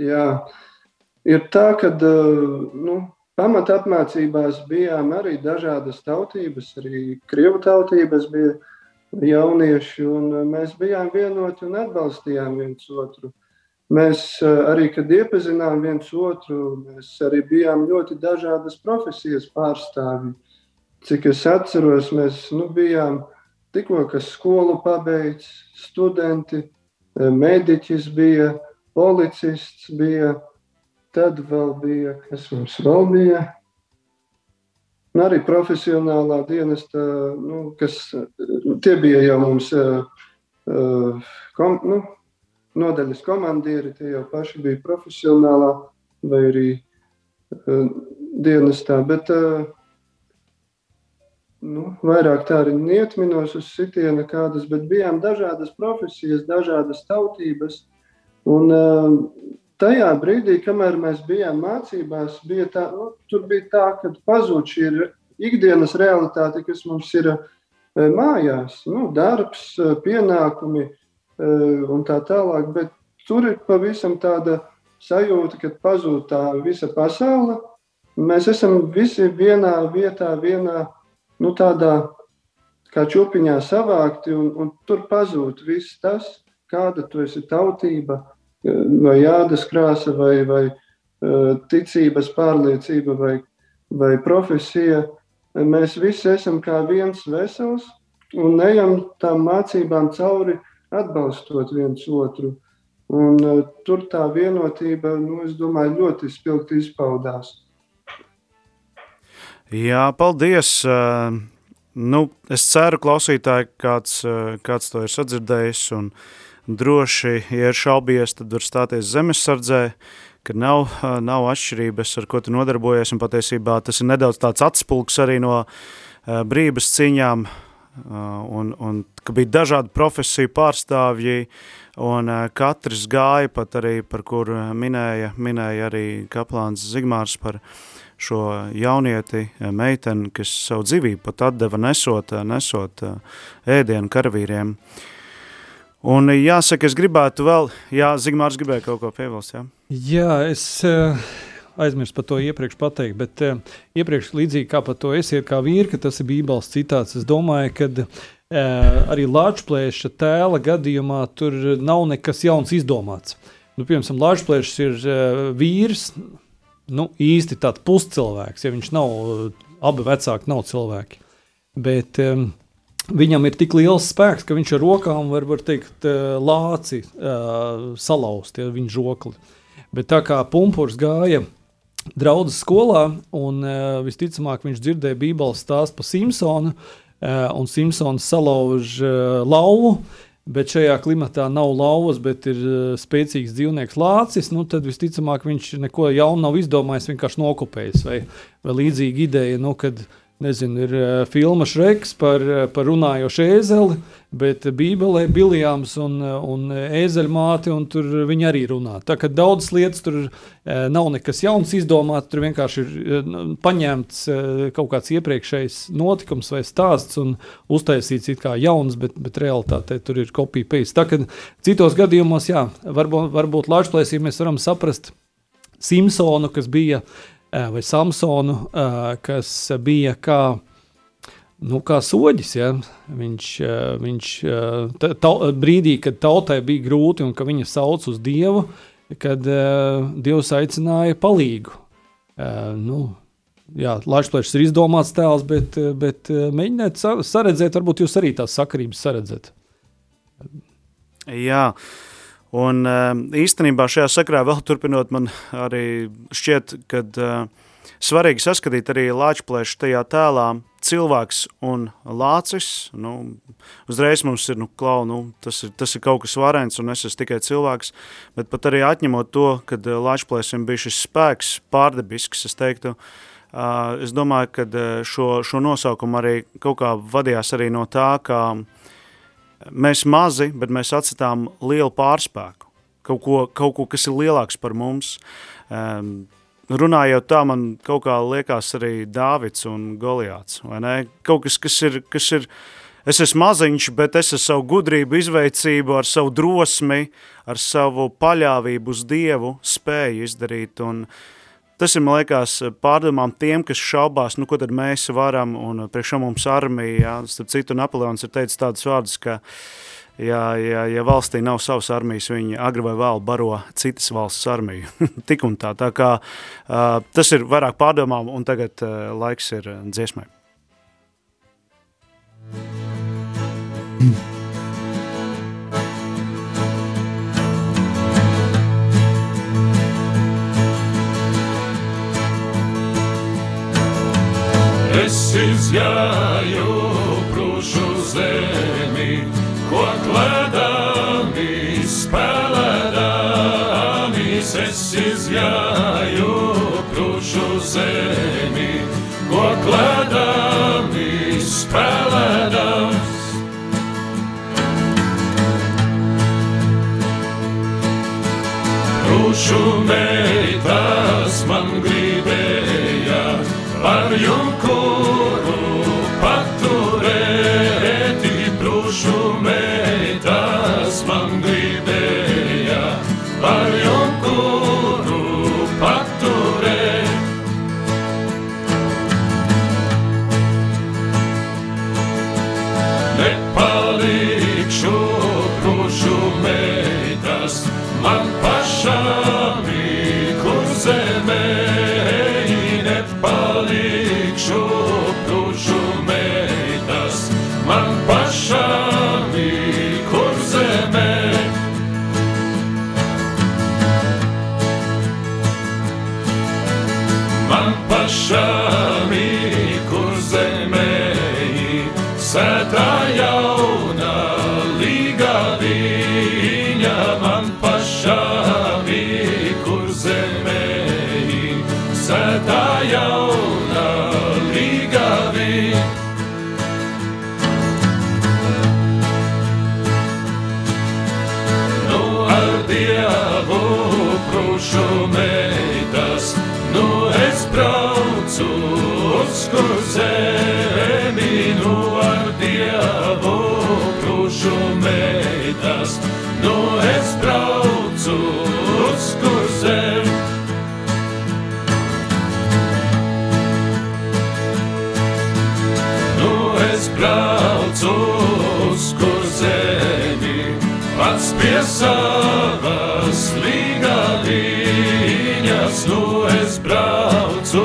Jā, ir tā, ka nu, pamata apmācībās bijām arī dažādas tautības, arī krievu tautības bija jaunieši, un eh, mēs bijām vienoti un atbalstījām viens otru. Mēs eh, arī, kad iepazinām viens otru, mēs arī bijām ļoti dažādas profesijas pārstāvji. Cik es atceros, mēs nu, bijām tikko skolu pabeigts, studenti, eh, mediķis bija, policists bija, tad vēl bija, kas mums vēl bija, Un arī profesionālā dienesta, nu, kas tie bija jau mums kom, nu, nodaļas komandieri, tie jau paši bija profesionālā vai arī dienestā. Bet, nu, vairāk tā arī neatminos uz sitiena kādas, bet bijām dažādas profesijas, dažādas tautības. Un tajā brīdī, kamēr mēs bijām mācībās, bija tā, nu, tur bija tā, ka pazūd šī ikdienas realitāte, kas mums ir e, mājās, nu, darbs, e, pienākumi e, un tā tālāk. Bet tur ir pavisam tāda sajūta, ka pazūd tā visa pasaule. Mēs esam visi vienā vietā, vienā nu, tādā kā čūpiņā savākti, un, un tur pazūd viss tas, kāda tu esi tautība, vai jādas krāsa, vai, vai uh, ticības pārliecība, vai, vai profesija. Mēs visi esam kā viens vesels un ejam tām mācībām cauri, atbalstot viens otru. Un, uh, tur tā vienotība, nu, es domāju, ļoti spilgti izpaudās. Jā, paldies! Uh, nu, es ceru, klausītāji, kāds, uh, kāds to ir sadzirdējis un uh, droši, ja ir šaubies, tad var stāties zemesardzē, ka nav, nav atšķirības, ar ko tu nodarbojies, un patiesībā tas ir nedaudz tāds atspulks arī no uh, brības cīņām, uh, un, un ka bija dažādi profesiju pārstāvji, un uh, katrs gāja pat arī, par kur minēja, minēja arī kaplāns Zigmārs par šo jaunieti, meiteni, kas savu dzīvību pat atdeva nesot, nesot ēdienu karavīriem. Un jāsaka, es gribētu vēl, jā, Zigmārs gribēja kaut ko pievilst, jā? Jā, es uh, aizmirsu par to iepriekš pateikt, bet uh, iepriekš līdzīgi kā par to esiet kā vīri, ka tas ir bībeles citāts, es domāju, kad arī Lāčplēša tēla gadījumā tur nav nekas jauns izdomāts. Nu, piemēram, Lāčplēšs ir vīrs, nu, īsti tāds puscilvēks, ja viņš nav, abi vecāki nav cilvēki. Bet um, viņam ir tik liels spēks, ka viņš ar rokām var, var teikt, lāci uh, salauzt, ja viņa žokli. Bet tā kā pumpurs gāja draudzes skolā, un uh, visticamāk viņš dzirdēja Bībeles stāstu par Simpsonu, un Simpsons salauž lauvu, bet šajā klimatā nav lauvas, bet ir spēcīgs dzīvnieks lācis, nu tad visticamāk viņš neko jaunu nav izdomājis, vienkārši nokopējis. Vai, vai līdzīga ideja, nu, kad uh, Nezinu, ir uh, filma Šreks par, uh, par runājošu ēzeli, bet Bībelē ir Biljams un, un ēzeļmāte, un tur viņi arī runā. Tā kā daudzas lietas tur uh, nav nekas jauns izdomāts, tur vienkārši ir uh, paņemts kaut kāds iepriekšējs notikums vai stāsts un uztaisīts it kā jauns, bet, bet realitātē tur ir kopija pēc. Tā kā citos gadījumos, jā, varbūt, varbūt Latvijas mēs varam saprast Simpsonu, kas bija uh, vai Samsonu, kas bija kā, nu, kā soģis. Ja? Viņš, viņš ta, brīdī, kad tautai bija grūti un ka viņa sauc uz Dievu, kad Dievs aicināja palīgu. Nu, jā, Latvijas ir izdomāts tēls, bet, bet mēģiniet saredzēt, varbūt jūs arī tās sakarības saredzat. Jā, Un ehm, īstenībā šajā sakrā vēl turpinot, man arī šķiet, ka uh, svarīgi saskatīt arī lāčplēšu tajā tēlā cilvēks un lācis. Nu, uzreiz mums ir, nu, klau, nu, tas ir, tas ir kaut kas varens un es esmu tikai cilvēks, bet pat arī atņemot to, kad lāčplēsim bija šis spēks pārdebisks, es teiktu, es domāju, ka šo, šo nosaukumu arī kaut kā vadījās arī no tā, ka mēs mazi, bet mēs atstām lielu pārspēku, kaut ko, kaut ko kas ir lielāks par mums. Um, runājot tā, man kaut kā liekas arī Dāvids un Goliāts? Kaut kas, kas ir, kas ir, es esmu maziņš, bet es ar savu gudrību, izveicību, ar savu drosmi, ar savu paļāvību uz Dievu spēju izdarīt, un uh, Tas ir, man liekas, pārdomām tiem, kas šaubās, nu, ko tad mēs varam, un priekšā mums armija, jā, starp citu, Napoleons ir teicis tādus vārdus, ka, ja, ja, ja valstī nav savas armijas, viņi agri vai vēl baro citas valsts armiju. Tik un tā, tā kā uh, tas ir vairāk pārdomām, un tagad uh, laiks ir dziesmai. Mm. Es izgāju prūšu zemi, ko kladami spēlēdāmis. Es izgāju prūšu zemi, ko kladami spēlēdāmis. Prūšu meitas Prūšu meitas, nu es braucu. uz kur zemi nu ar dievu krušu meitas. Nu es braucu uz kur zemi. Nu es braucu uz kur zemi, pats pie savas viņas. Nu es braucu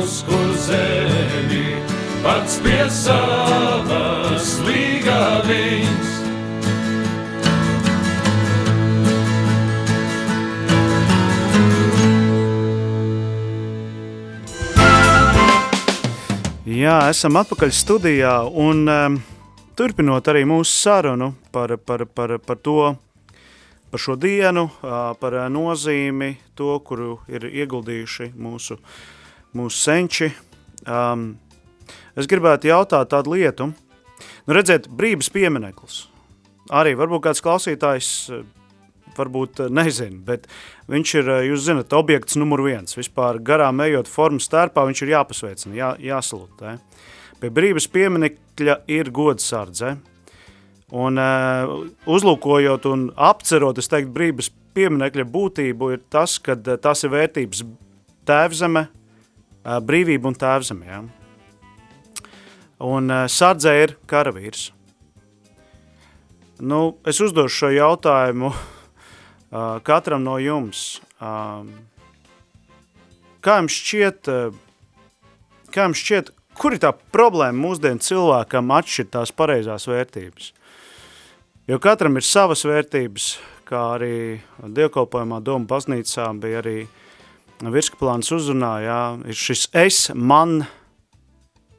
uz zemi, pats pie savas līga viņas. Jā, esam atpakaļ studijā un um, turpinot arī mūsu sarunu par, par, par, par to, par šo dienu, par nozīmi, to, kuru ir ieguldījuši mūsu, mūsu senči. Um, es gribētu jautāt tādu lietu. Nu, redziet, brības piemineklis. Arī varbūt kāds klausītājs varbūt eh, nezina, bet viņš ir, eh, jūs zinat, objekts numur viens. Vispār garām ejot formas stērpā, viņš ir jāpasveicina, jā, jāsalutē. Pie brīvas pieminekļa ir godsardze. Un uh, uzlūkojot un apcerot, teiktu, brīvas pieminekļa būtību ir tas, ka uh, tas ir vērtības tēvzeme, uh, brīvība un tēvzeme, jā. Un uh, sardzē ir karavīrs. Nu, es uzdošu šo jautājumu Uh, katram no jums. Um, kā jums šķiet, uh, kā jums šķiet, kur ir tā problēma mūsdienu cilvēkam atšķirt tās pareizās vērtības? Jo katram ir savas vērtības, kā arī dievkalpojumā Doma baznīcā bija arī virskaplāns uzrunā, jā, ir šis es, man,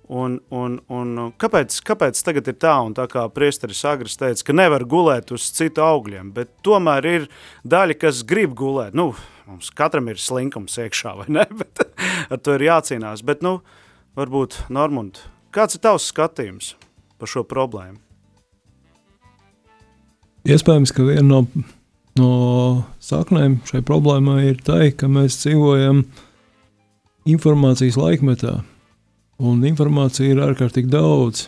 Un, un, un kāpēc, kāpēc tagad ir tā, un tā kā priesteris Agris teica, ka nevar gulēt uz citu augļiem, bet tomēr ir daļa, kas grib gulēt. Nu, mums katram ir slinkums iekšā, vai ne? Bet ar to ir jācīnās. Bet, nu, varbūt, Normund, kāds ir tavs skatījums par šo problēmu? Iespējams, ka viena no, no saknēm šai problēmai ir tā, ka mēs dzīvojam informācijas laikmetā un informācija ir ārkārtīgi daudz.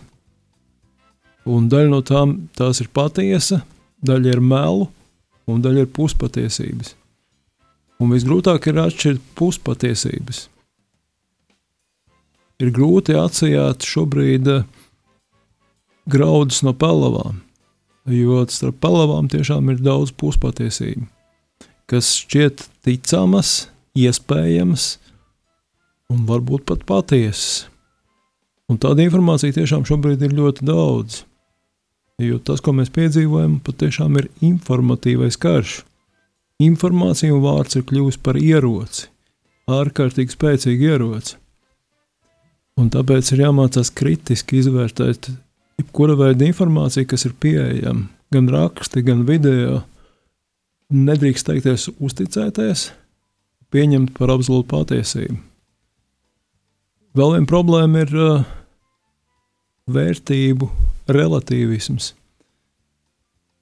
Un daļa no tām tās ir patiesa, daļa ir melu, un daļa ir puspatiesības. Un visgrūtāk ir atšķirt puspatiesības. Ir grūti atšķirt šobrīd eh, graudus no pelavām, jo starp pelavām tiešām ir daudz puspatiesību, kas šķiet ticamas, iespējamas un varbūt pat patiesas. Un tāda informācija tiešām šobrīd ir ļoti daudz. Jo tas, ko mēs piedzīvojam, patiešām ir informatīvais karš. Informācija un vārds ir kļuvis par ieroci, ārkārtīgi spēcīgu ieroci. Un tāpēc ir jāmācās kritiski izvērtēt jebkura veida informāciju, kas ir pieejama, gan raksti, gan video. Nedrīkst teikties uzticēties, pieņemt par absolūtu patiesību. Vēl viena problēma ir uh, vērtību relativisms.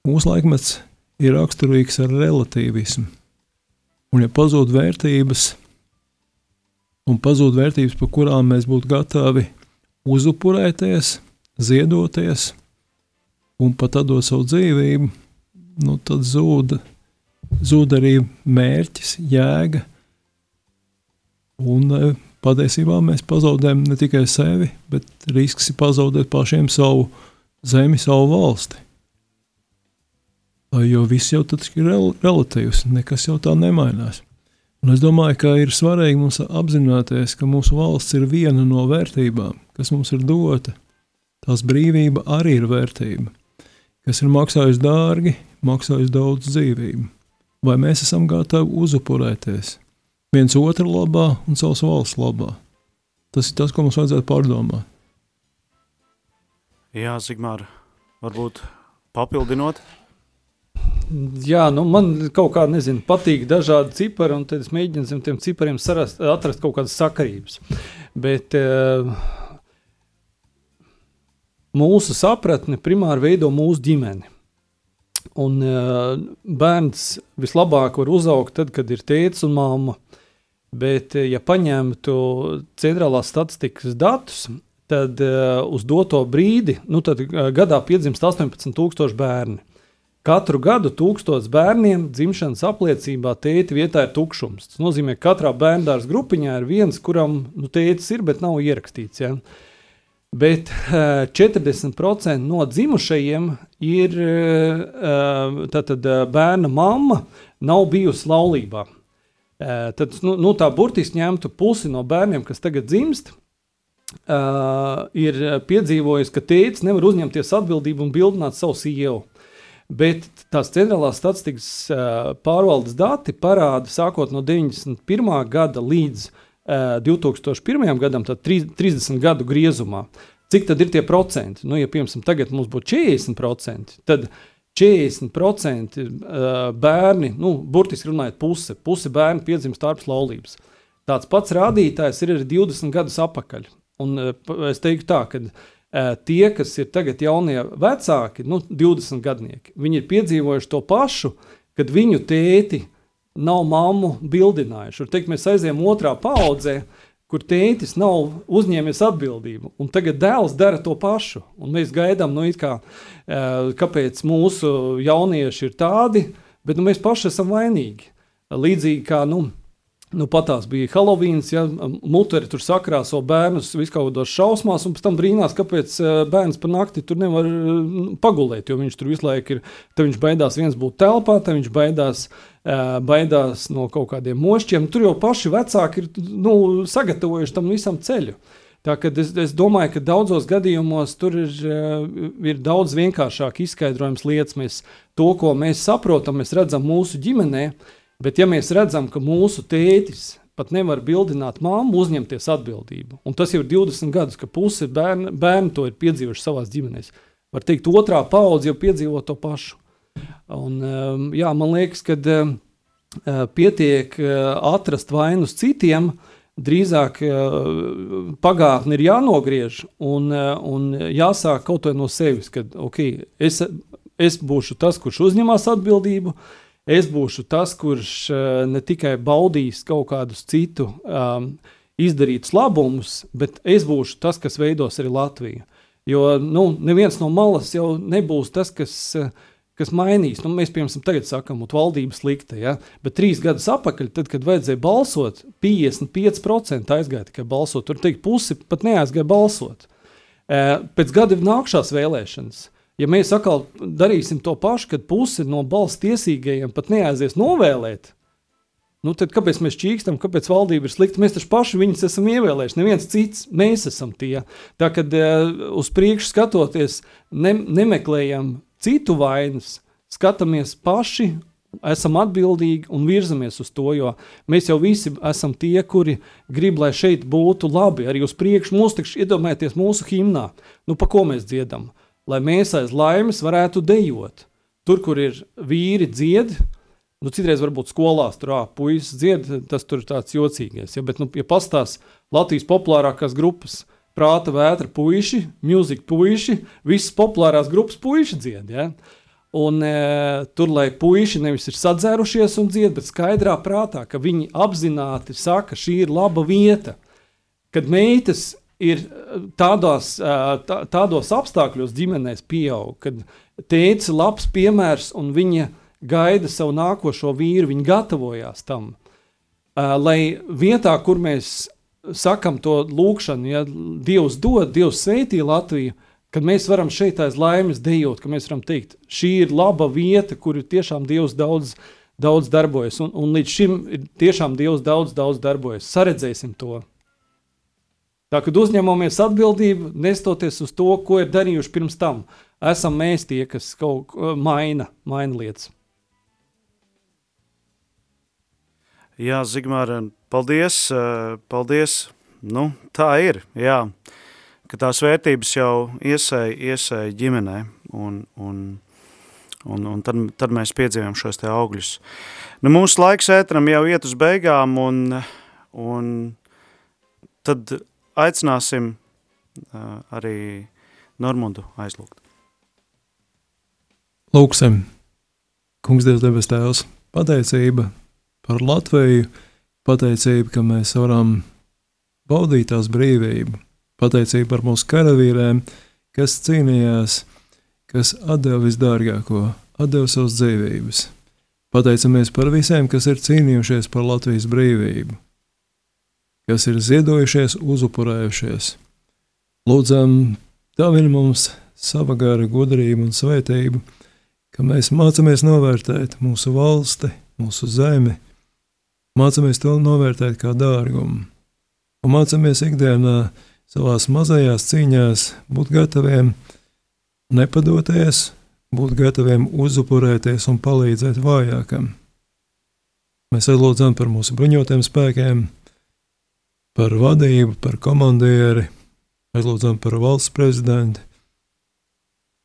Mūsu laikmets ir raksturīgs ar relativismu. Un, ja pazūd vērtības, un pazūd vērtības, par kurām mēs būtu gatavi uzupurēties, ziedoties un pat atdot savu dzīvību, nu, tad zūd, zūd arī mērķis, jēga. Un patiesībā mēs pazaudējam ne tikai sevi, bet risks ir pazaudēt pašiem savu zemi, savu valsti. Jo viss jau ir rel relatīvs, nekas jau tā nemainās. Un es domāju, ka ir svarīgi mums apzināties, ka mūsu valsts ir viena no vērtībām, kas mums ir dota. Tās brīvība arī ir vērtība, kas ir maksājusi dārgi, maksājusi daudz dzīvību. Vai mēs esam gatavi uzupurēties? viens otru labā un savas valsts labā. Tas ir tas, ko mums vajadzētu pārdomāt. Jā, Zigmār, varbūt papildinot. Jā, nu man kaut kā, nezinu, patīk dažādi cipari, un tad es mēģinu zem tiem cipariem sarast, atrast kaut kādas sakarības. Bet uh, mūsu sapratne primāri veido mūsu ģimeni. Un uh, bērns vislabāk var uzaugt tad, kad ir tēvs un mamma. Bet, ja paņemtu centrālās statistikas datus, tad uh, uz doto brīdi, nu, tad, uh, gadā piedzimst 18,000 bērni. Katru gadu tūkstotis bērniem dzimšanas apliecībā tēta vietā ir tukšums. Tas nozīmē, ka katrā bērnu grupiņā ir viens, kuram nu, tētis ir, bet nav ierakstīts. Ja? Bet uh, 40% no dzimušajiem ir uh, tātad, uh, bērna mamma, nav bijusi laulībā. Tad nu, nu, tā burtiski ņemtu pusi no bērniem, kas tagad dzimst, ir piedzīvojis, ka tēvs nevar uzņemties atbildību un bildināt savu sievu. Bet tās centrālās statistikas pārvaldes dati parāda, sākot no 91. gada līdz uh, 2001. gadam, tad 30 gadu griezumā, cik tad ir tie procenti. Nu, ja piemēram tagad mums būtu 40%, tad 40% bērni, nu, burtiski runājot, puse, puse bērnu piedzimst ārpus laulības. Tāds pats rādītājs ir arī 20 gadus atpakaļ. Un es teiktu tā, ka tie, kas ir tagad jaunie vecāki, nu, 20 gadnieki, viņi ir piedzīvojuši to pašu, kad viņu tēti nav mammu bildinājuši. Tur teikt, mēs aizējām otrā paudzē, kur tētis nav uzņēmies atbildību, un tagad dēls dara to pašu. Un mēs gaidām, nu, kā, kāpēc mūsu jaunieši ir tādi, bet nu, mēs paši esam vainīgi. Līdzīgi kā nu, Nu, patās bija Halloween, ja muteri tur sakrāso bērnus viskaudos šausmās, un pēc tam brīnās, kāpēc bērns pa nakti tur nevar pagulēt, jo viņš tur visu laiku ir, te viņš baidās viens būt telpā, te viņš baidās, baidās no kaut kādiem mošķiem, tur jau paši vecāki ir nu, sagatavojuši tam visam ceļu. Tā, es, es domāju, ka daudzos gadījumos tur ir, ir daudz vienkāršāk izskaidrojams lietas. Mēs to, ko mēs saprotam, mēs redzam mūsu ģimenē, uh, Bet, ja mēs redzam, ka mūsu tētis pat nevar bildināt māmu, uzņemties atbildību, un tas jau ir 20 gadus, ka puse bērni, bērni to ir piedzīvojuši savā ģimenēs, var teikt, otrā paudze jau piedzīvo to pašu. Un, um, jā, man liekas, ka um, uh, pietiek uh, atrast vainus citiem, drīzāk uh, pagātni ir jānogriež un, un jāsāk kaut ko no sevis, kad okay, es, es būšu tas, kurš uzņemas atbildību, es būšu tas, kurš uh, ne tikai baudīs kaut kādus citu um, izdarītus labumus, bet es būšu tas, kas veidos arī Latviju. Jo nu, neviens no malas jau nebūs tas, kas, kas mainīs. Nu, mēs, piemēram, tagad sakām, ka valdība slikta, ja? bet trīs gadus atpakaļ, tad, kad vajadzēja balsot, 55% aizgāja tikai balsot. Tur teikt, pusi pat neaizgāja balsot. Pēc gada nākšās vēlēšanas Ja mēs atkal darīsim to pašu, kad puse no balss tiesīgajiem pat neaizies novēlēt, nu tad kāpēc mēs čīkstam, kāpēc valdība ir slikta? Mēs taču paši viņus esam ievēlējuši, neviens cits, mēs esam tie. Tā kad uh, uz priekšu skatoties, ne, nemeklējam citu vainas, skatāmies paši, esam atbildīgi un virzamies uz to, jo mēs jau visi esam tie, kuri grib, lai šeit būtu labi, arī uz priekšu. Mūsu iedomājieties mūsu himnā, nu pa ko mēs dziedam? Lai mēs aiz laimes varētu dejot. Tur, kur ir vīri dzied, nu, citreiz varbūt skolās tur puisis dzied, tas tur ir tāds jocīgais. Ja, bet, nu, ja pastās Latvijas populārākās grupas, prāta vētra puiši, mūzika puiši, visas populārās grupas puiši dzied. Ja? Un, e, tur, lai puiši nevis ir sadzērušies un dzied, bet skaidrā prātā, ka viņi apzināti saka, šī ir laba vieta. Kad meitas ir tādos, tā, tādos apstākļos ģimenēs pieaug, kad tēvs ir labs piemērs un viņa gaida savu nākošo vīru, viņa gatavojās tam. Lai vietā, kur mēs sakam to lūkšanu, ja Dievs dod, Dievs sveitī Latviju, kad mēs varam šeit aiz laimes dejot, ka mēs varam teikt, šī ir laba vieta, kur tiešām Dievs daudz, daudz darbojas, un, un līdz šim ir tiešām Dievs daudz, daudz darbojas. Saredzēsim to! Tā kad uzņemamies atbildību, nestoties uz to, ko ir darījuši pirms tam, esam mēs tie, kas kaut ko maina, maina lietas. Jā, Zigmār, paldies, paldies. Nu, tā ir, jā, ka tās vērtības jau iesēja, iesēja ģimenē, un, un, un, un tad, tad mēs piedzīvām šos te augļus. Nu, mūsu laiks ētram jau iet uz beigām, un, un tad aicināsim uh, arī Normundu aizlūgt. Lūksim, Kungs Dievs debes tēvs, pateicība par Latviju, pateicība, ka mēs varam baudīt tās brīvību, pateicība par mūsu karavīriem, kas cīnījās, kas atdeva visdārgāko, atdeva savas dzīvības. Pateicamies par visiem, kas ir cīnījušies par Latvijas brīvību, kas ir ziedojušies, uzupurējušies. Lūdzam, dāvini mums sava gara gudrību un svētību, ka mēs mācāmies novērtēt mūsu valsti, mūsu zemi, mācāmies to novērtēt kā dārgumu, un mācāmies ikdienā savās mazajās cīņās būt gataviem nepadoties, būt gataviem uzupurēties un palīdzēt vājākam. Mēs aizlūdzam par mūsu bruņotiem spēkiem, par vadību, par komandieri, aizlūdzam par valsts prezidentu,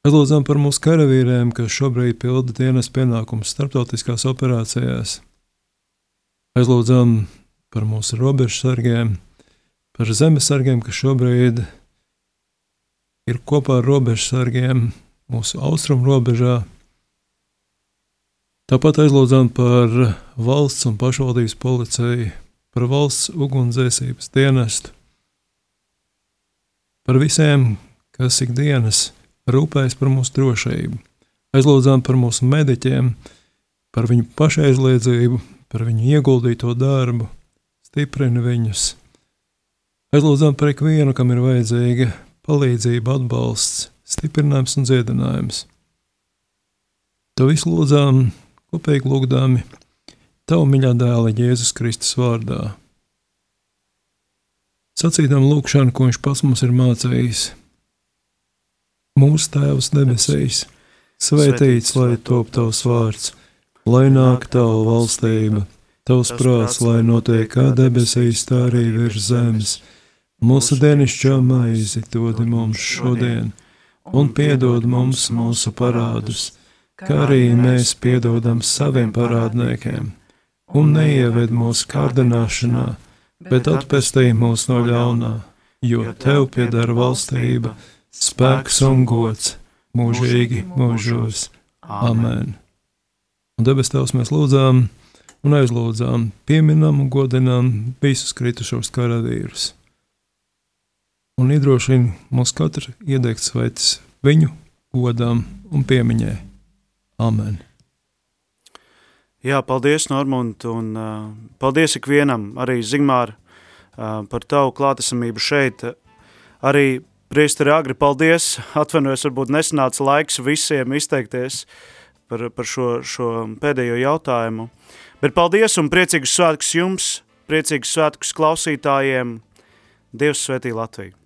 aizlūdzam par mūsu karavīriem, kas šobrīd pilda dienas pienākumus starptautiskās operācijās. Aizlūdzam par mūsu robežsargiem, par zemesargiem, kas šobrīd ir kopā ar robežsargiem mūsu austrumu robežā. Tāpat aizlūdzam par valsts un pašvaldības policiju, par valsts ugunsdzēsības dienestu, par visiem, kas ikdienas rūpējas par mūsu drošību. Aizlūdzām par mūsu mediķiem, par viņu pašaizliedzību, par viņu ieguldīto darbu, stiprina viņus. Aizlūdzām par ikvienu, kam ir vajadzīga palīdzība, atbalsts, stiprinājums un dziedinājums. To visu lūdzām, kopīgi lūgdami Tavu mīļā dēla Jēzus Kristus vārdā. Sacītam lūkšanu, ko viņš pats mums ir mācījis. Mūsu Tēvs debesīs, svētīts lai top tavs vārds, lai nāk tava valstība, tavs prāts, lai notiek kā debesīs, tā arī virs zemes. Mūsu dienasčā maizi dod mums šodien, un piedod mums mūsu parādus, kā arī mēs piedodam saviem parādniekiem, un neieved mūsu kārdināšanā, bet atpestī mūs no ļaunā, jo tev pieder valstība, spēks un gods mūžīgi mūžos. Amen! Un debes Tēvs mēs lūdzām un aizlūdzām, pieminam un godinām visus kritušos karavīrus un iedrošina mūs katru iedegt sveicis viņu godām un piemiņai. Amen! Jā, paldies, Normund, un uh, paldies ikvienam, arī Zigmār, uh, par tavu klātesamību šeit. Arī priesteri Agri, paldies, atvainojos, varbūt nesanāca laiks visiem izteikties par, par šo, šo pēdējo jautājumu. Bet paldies un priecīgus svētkus jums, priecīgus svētkus klausītājiem. Dievs svētī Latviju!